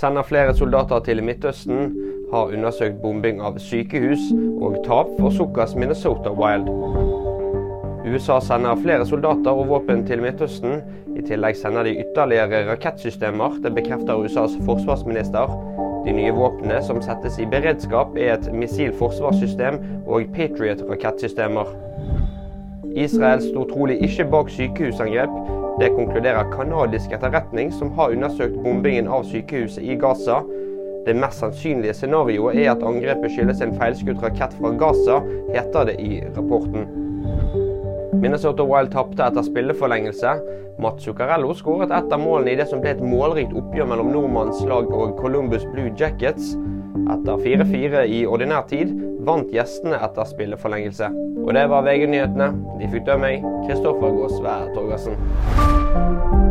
sender flere soldater til Midtøsten, har undersøkt bombing av sykehus og tap for Sukkers Minnesota Wild. USA sender flere soldater og våpen til Midtøsten. I tillegg sender de ytterligere rakettsystemer. Det bekrefter USAs forsvarsminister. De nye våpnene som settes i beredskap, er et missilforsvarssystem og Patriot-rakettsystemer. Israel sto trolig ikke bak sykehusangrep. Det konkluderer kanadisk etterretning, som har undersøkt bombingen av sykehuset i Gaza. Det mest sannsynlige scenarioet er at angrepet skyldes en feilskutt rakett fra Gaza, heter det i rapporten. Minnesota Wild tapte etter spilleforlengelse. Matt Zuccarello skåret ett av målene i det som ble et målrikt oppgjør mellom nordmannslag og Columbus Blue Jackets. Etter 4-4 i ordinær tid vant gjestene etter spilleforlengelse. Og det var VG-nyhetene. De fikk dømme meg, Kristoffer Gåsvær Torgersen.